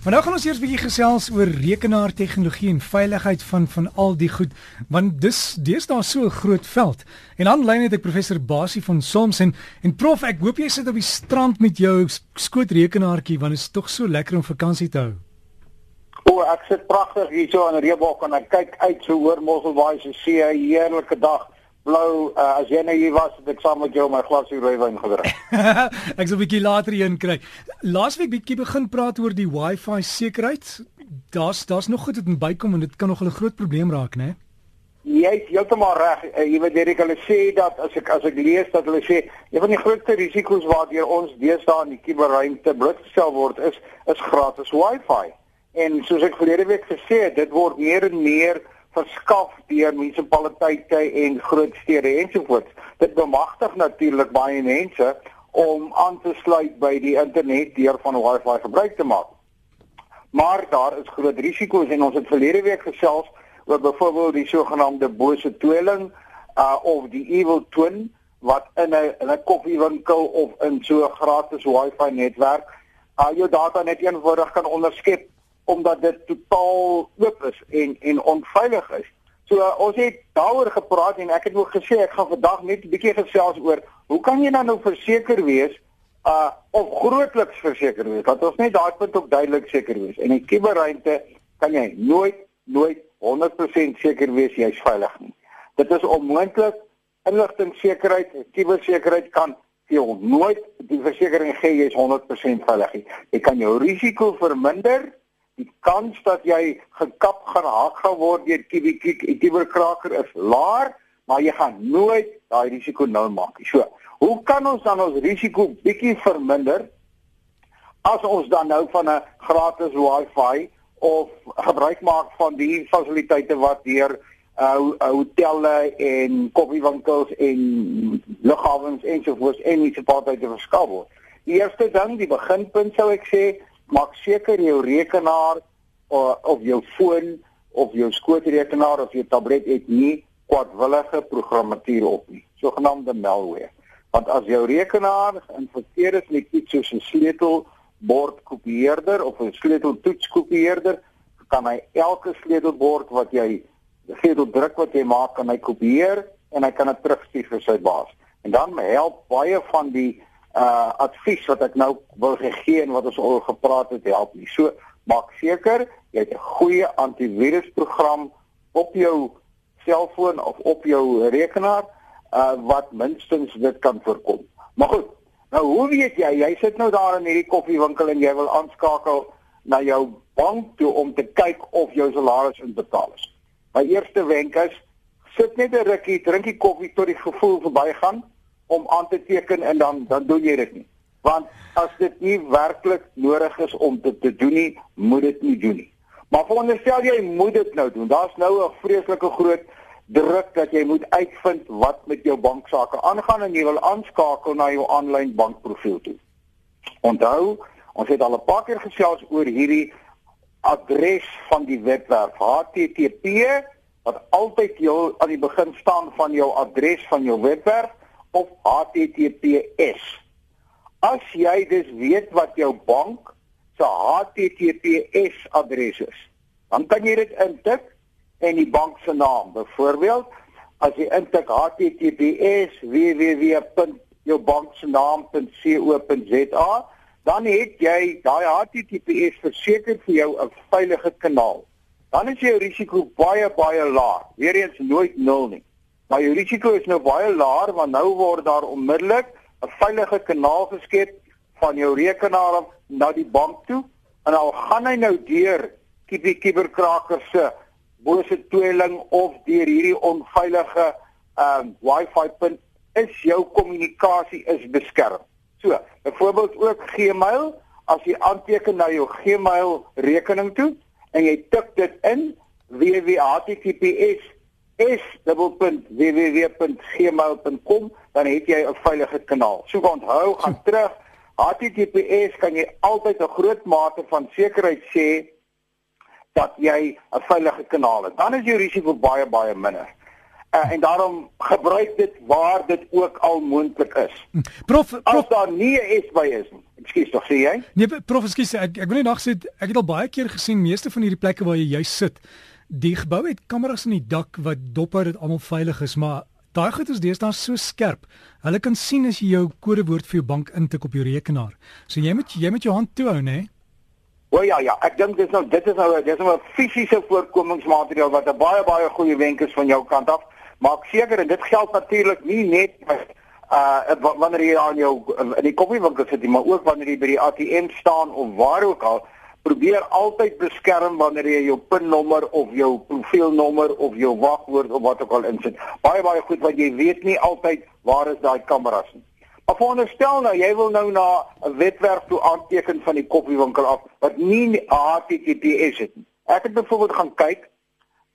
Vandag gaan ons eers 'n bietjie gesels oor rekenaartegnologie en veiligheid van van al die goed, want dis deesdae so 'n groot veld. En aanlyn het ek professor Basie van Soms en en prof, ek hoop jy sit op die strand met jou skootrekenaartjie want dit is tog so lekker om vakansie te hou. O, ek sit pragtig hier so die Reebok en ek kyk uit so oor Mosselbaai se see, heerlike dag blou uh, as jy nou hier was het ek saam met jou my glasie rooiwyn gedrink. ek sal 'n bietjie later een kry. Laasweek bietjie begin praat oor die Wi-Fi sekerheid. Daar's daar's nog goed wat moet bykom en dit kan nog 'n groot probleem raak, né? Jy is heeltemal reg. Uh, jy weet Derek, hulle sê dat as ek as ek lees dat hulle sê een van die grootste risiko's waardeur ons deesdae in die kuberruimte blootgestel word is is gratis Wi-Fi. En soos ek verlede week gesê het, dit word meer en meer verskaf deur munisipaliteite en groot stede ensovoorts. Dit bemagtig natuurlik baie mense om aan te sluit by die internet deur van Wi-Fi gebruik te maak. Maar daar is groot risiko's en ons het verlede week gesels oor byvoorbeeld die sogenaamde bose tweeling uh of die evil twin wat in 'n in 'n koffiewinkel of in so 'n gratis Wi-Fi netwerk uh jou data net eenvoudig kan onderskep omdat dit totaal oop is en en onveilig is. So uh, ons het daaroor gepraat en ek het ook gesê ek gaan vandag net 'n bietjie gesels oor hoe kan jy dan nou verseker wees uh of grootliks verseker wees dat ons net daai punt ook duidelik seker wees. En in kuberruimte kan jy nooit nooit 100% seker wees jy's veilig nie. Dit is onmoontlik. Inligtingsekerheid kubersekerheid kan jy nooit die versekering gee jy's 100% veilig nie. Jy kan jou risiko verminder die kans dat jy gekap gaan haak gaan word deur kibikiek en kiberkraker is laag, maar jy gaan nooit daai risiko nou maak nie. So, hoe kan ons dan ons risiko bietjie verminder as ons dan nou van 'n gratis Wi-Fi of gebruik maak van die fasiliteite wat deur uh hotelle en koffiewinkels en lughawens ensovoorts en munisipaliteite verskaf word. Die eerste ding, die beginpunt sou ek sê, maak seker jou rekenaar of, of jou foon of jou skootrekenaar of jou tablet het nie kwadwillige programmatuur op nie, sogenaamde malware. Want as jou rekenaar geïnfekteer is met iets soos 'n sleutelbordkopieerder of 'n sleuteltoetskopieerder, kan hy elke sleutelbord wat jy sleuteldruk wat jy maak kan hy kopieer en hy kan dit terugstuur vir sy baas. En dan help baie van die uh advies wat ek nou wil gee en wat ons al gepraat het help nie. So maak seker jy het 'n goeie antivirusprogram op jou selfoon of op jou rekenaar uh wat minstens dit kan voorkom. Maar goed. Nou hoe weet jy jy sit nou daar in hierdie koffiewinkel en jy wil aanskakel na jou bank toe om te kyk of jou salaris inbetaal is. My eerste wenk is sit net 'n rukkie, drink die koffie tot die gevoel verbygaan om aan te teken en dan dan doen jy dit nie. Want as dit nie werklik nodig is om dit te doen nie, moet dit nie doen nie. Maar veronderstel jy moet dit nou doen. Daar's nou 'n vreeslike groot druk dat jy moet uitvind wat met jou banksaake aangaan en jy wil aanskakel na jou aanlyn bankprofiel toe. Onthou, ons het al 'n paar keer gesels oor hierdie adres van die webwerf HTTP wat altyd jou aan die begin staan van jou adres van jou webwerf of HTTPS. As jy dus weet wat jou bank se HTTPS adres is, dan kan jy dit intik en die bank se naam. Byvoorbeeld, as jy intik HTTPS www.joubanksenaam.co.za, dan het jy daai HTTPS verseker vir jou 'n veilige kanaal. Dan is jou risiko baie baie laag. Weereens nooit nul nie. Maar jou risiko is nou baie laer want nou word daar onmiddellik 'n veilige kanaal geskep van jou rekenaar af na die bank toe en al gaan hy nou deur die kiberkrakers se bose tweeling of deur hierdie onveilige ehm um, Wi-Fi punt is jou kommunikasie is beskerm. So, byvoorbeeld ook Gmail, as jy aanteken na jou Gmail rekening toe en jy tik dit in www.https s.www.gmail.com dan het jy 'n veilige kanaal. So onthou, gaan terug. HTTPS kan jy altyd 'n groot mate van sekerheid sê dat jy 'n veilige kanaal het. Dan is jou risiko baie baie minder. Uh, en daarom gebruik dit waar dit ook al moontlik is. Hm. Prof, prof as daar nie 'n S by is nie. Ekskuus tog sê jy? Nee, prof, ekskuus, ek ek wil net nog sê ek het al baie keer gesien meeste van hierdie plekke waar jy juis sit, die gebou het kameras in die dak wat dop hou dat almal veilig is, maar daai goed is deesdae so skerp. Hulle kan sien as jy jou kodewoord vir jou bank intik op jou rekenaar. So jy moet jy moet jou hand toe hou, né? O ja ja, ek dink dis nou dit is nou dis nou 'n fisiese voorkomingsmateriaal wat 'n baie baie goeie wenk is van jou kant af maak seker en dit geld natuurlik nie net uh wanneer jy aan jou in die koffiewinkel sit maar ook wanneer jy by die ATM staan of waar ook al probeer altyd beskerm wanneer jy jou pinnommer of jou profielnommer of jou wagwoord of wat ook al insit. Baie baie goed want jy weet nie altyd waar is daai kameras nie. Maar veronderstel nou jy wil nou na 'n webwerf toe aanteken van die koffiewinkel af wat nie HTTPS het nie. Ek het byvoorbeeld gaan kyk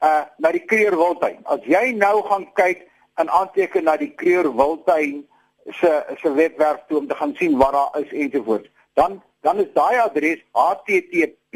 uh na die Kreur Wildtuin. As jy nou gaan kyk en aanteken na die Kreur Wildtuin se se webwerf toe om te gaan sien wat daar is ensovoorts, dan dan is daai adres http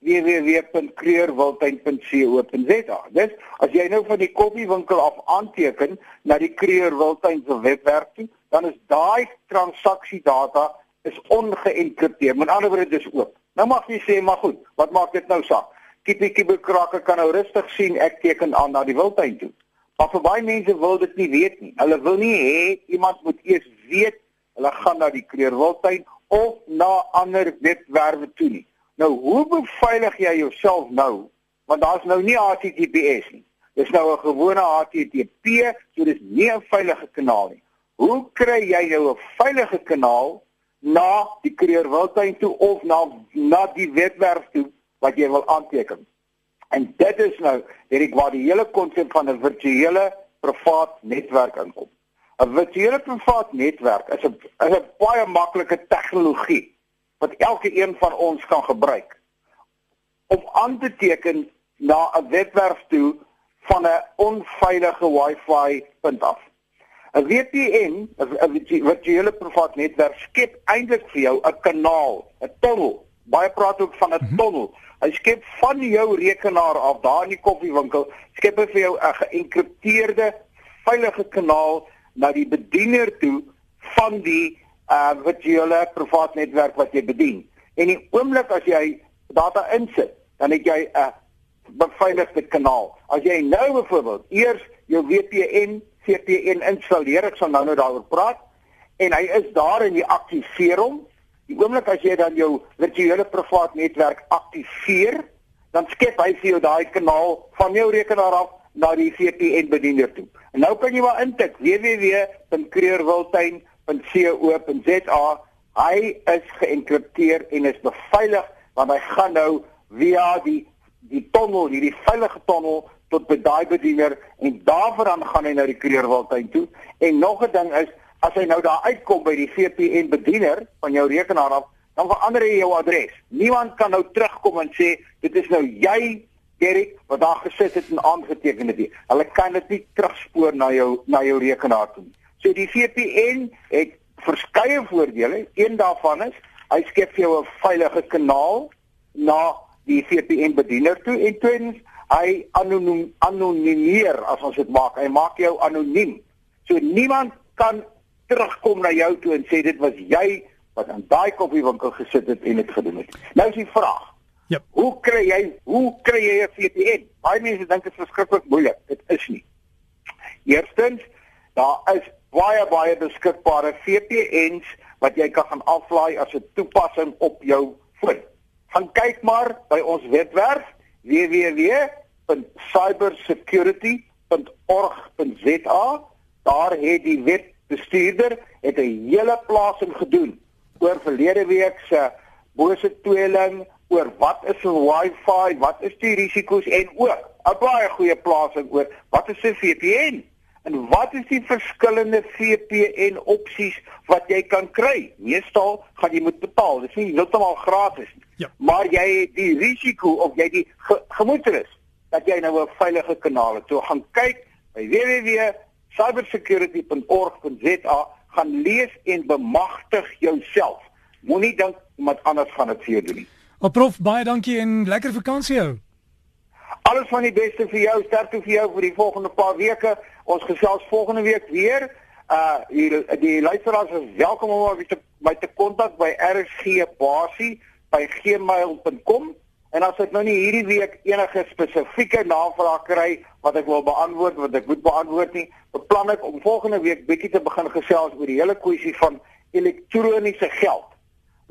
www.kreurwildtuin.co.za. Dis as jy nou van die koffiewinkel af aanteken na die Kreur Wildtuin se webwerf toe, dan is daai transaksiedata is ongeënkripteer. Met ander woorde dis oop. Nou mag jy sê, maar goed, wat maak dit nou saak? Kiepie bekrake kan nou rustig sien ek teken aan na die wildtuin toe. Maar vir baie mense wil dit nie weet nie. Hulle wil nie hê iemand moet eers weet hulle gaan na die kleurwildtuin of na ander webwerwe toe nie. Nou hoe beveilig jy jouself nou? Want daar's nou nie HTTPS nie. Dis nou 'n gewone HTTP, so dis nie 'n veilige kanaal nie. Hoe kry jy nou 'n veilige kanaal na die kleurwildtuin toe of na na die webwerf toe wat jy wil aanteken. En dit is nou hierdie waar die hele konsep van 'n virtuele privaat netwerk inkom. 'n Virtuele privaat netwerk is 'n is 'n baie maklike tegnologie wat elke een van ons kan gebruik om aan te teken na 'n webwerf toe van 'n onveilige Wi-Fi punt af. 'n VPN, 'n virtuele privaat netwerk skep eintlik vir jou 'n kanaal, 'n tunnel. Baie praat ook van 'n tunnel. Mm -hmm Hy skep van jou rekenaar af daar in die koffiewinkel, skep hy vir jou 'n geënkripteerde veilige kanaal na die bediener toe van die uh virtuele privaat netwerk wat jy bedien. En die oomblik as jy data insit, dan het jy 'n beveiligde kanaal. As jy nou byvoorbeeld eers jou VPN VPN installeer, ek sal nou nou daaroor praat, en hy is daar en jy aktiveer hom, Die oomblik as jy dan jou virtuele privaat netwerk aktiveer, dan skep hy vir jou daai kanaal van jou rekenaar af na die VPN bediener toe. En nou kan jy maar intik www.kreurwiltuin.co.za. Hy is geënkripteer en is beveilig want hy gaan nou via die die tonnel, hierdie veilige tonnel tot by daai bediener en daarvan gaan hy na die Kreurwiltuin toe. En nog 'n ding is as hy nou daar uitkom by die VPN bediener van jou rekenaar af, dan verander hy jou adres. Niemand kan nou terugkom en sê dit is nou jy Derek wat daar gesit het en aangeteken het. Hulle kan dit nie terugspoor na jou na jou rekenaar toe. So die VPN het verskeie voordele. Een daarvan is hy skep vir jou 'n veilige kanaal na die VPN bediener toe en tweedens hy anoniem anonimeer as ons dit maak. Hy maak jou anoniem. So niemand kan terugkom na jou toe en sê dit was jy wat aan daai koffiewinkel gesit het en dit gedoen het. Nou is die vraag. Ja. Hoe kry jy hoe kry jy 'n VPN? Baie mense dink dit is verskriklik moeilik. Dit is nie. Eerstens, daar is baie baie beskikbare VPN's wat jy kan gaan aflaai as 'n toepassing op jou foon. Gaan kyk maar by ons webwerf www.cybersecurity.org.za. Daar het die web bestuurder het 'n hele plasing gedoen oor verlede week se bose tweeling oor wat is 'n wifi, wat is die risiko's en ook 'n baie goeie plasing oor wat is 'n VPN en wat is die verskillende VPN opsies wat jy kan kry. Meestal gaan jy moet betaal. Dit is nie heeltemal gratis nie. Ja. Maar jy het die risiko of jy die ge gemoedsrus dat jy nou 'n veilige kanaal het. So gaan kyk by www cybersecurity.org.za gaan lees en bemagtig jouself. Moenie dink iemand anders gaan dit vir jou doen nie. O prof, baie dankie en lekker vakansie hou. Alles van die beste vir jou, sterkte vir jou vir die volgende paar weke. Ons gesels volgende week weer. Uh die, die luisteraars is welkom om my te my te kontak by rsgbasie@gmail.com. En as ek nou nie hierdie week enige spesifieke navraag kry wat ek wil beantwoord wat ek moet beantwoord nie, beplan ek om volgende week bietjie te begin gesels oor die hele kwessie van elektroniese geld.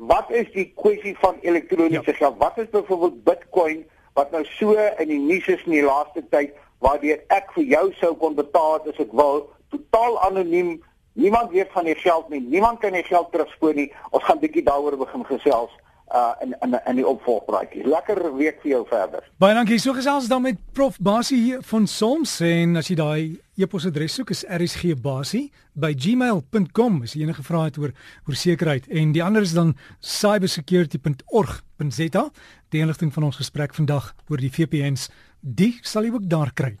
Wat is die kwessie van elektroniese ja. geld? Wat is byvoorbeeld Bitcoin wat nou so in die nuus is in die laaste tyd waardeur ek vir jou sou kon betaal as ek wil, totaal anoniem. Niemand weet van die geld nie. Niemand kan die geld terugspoor nie. Ons gaan bietjie daaroor begin gesels uh in in in die opvolgpraatjie. Lekker week vir jou verder. Baie dankie. So gesels dan met Prof Basie hier van Soms en as jy daai e-posadres soek is rsgbasie@gmail.com as jy enige vrae het oor oor sekerheid en die ander is dan cybersecurity.org.za. Die inligting van ons gesprek vandag oor die VPN's, die sal jy ook daar kry.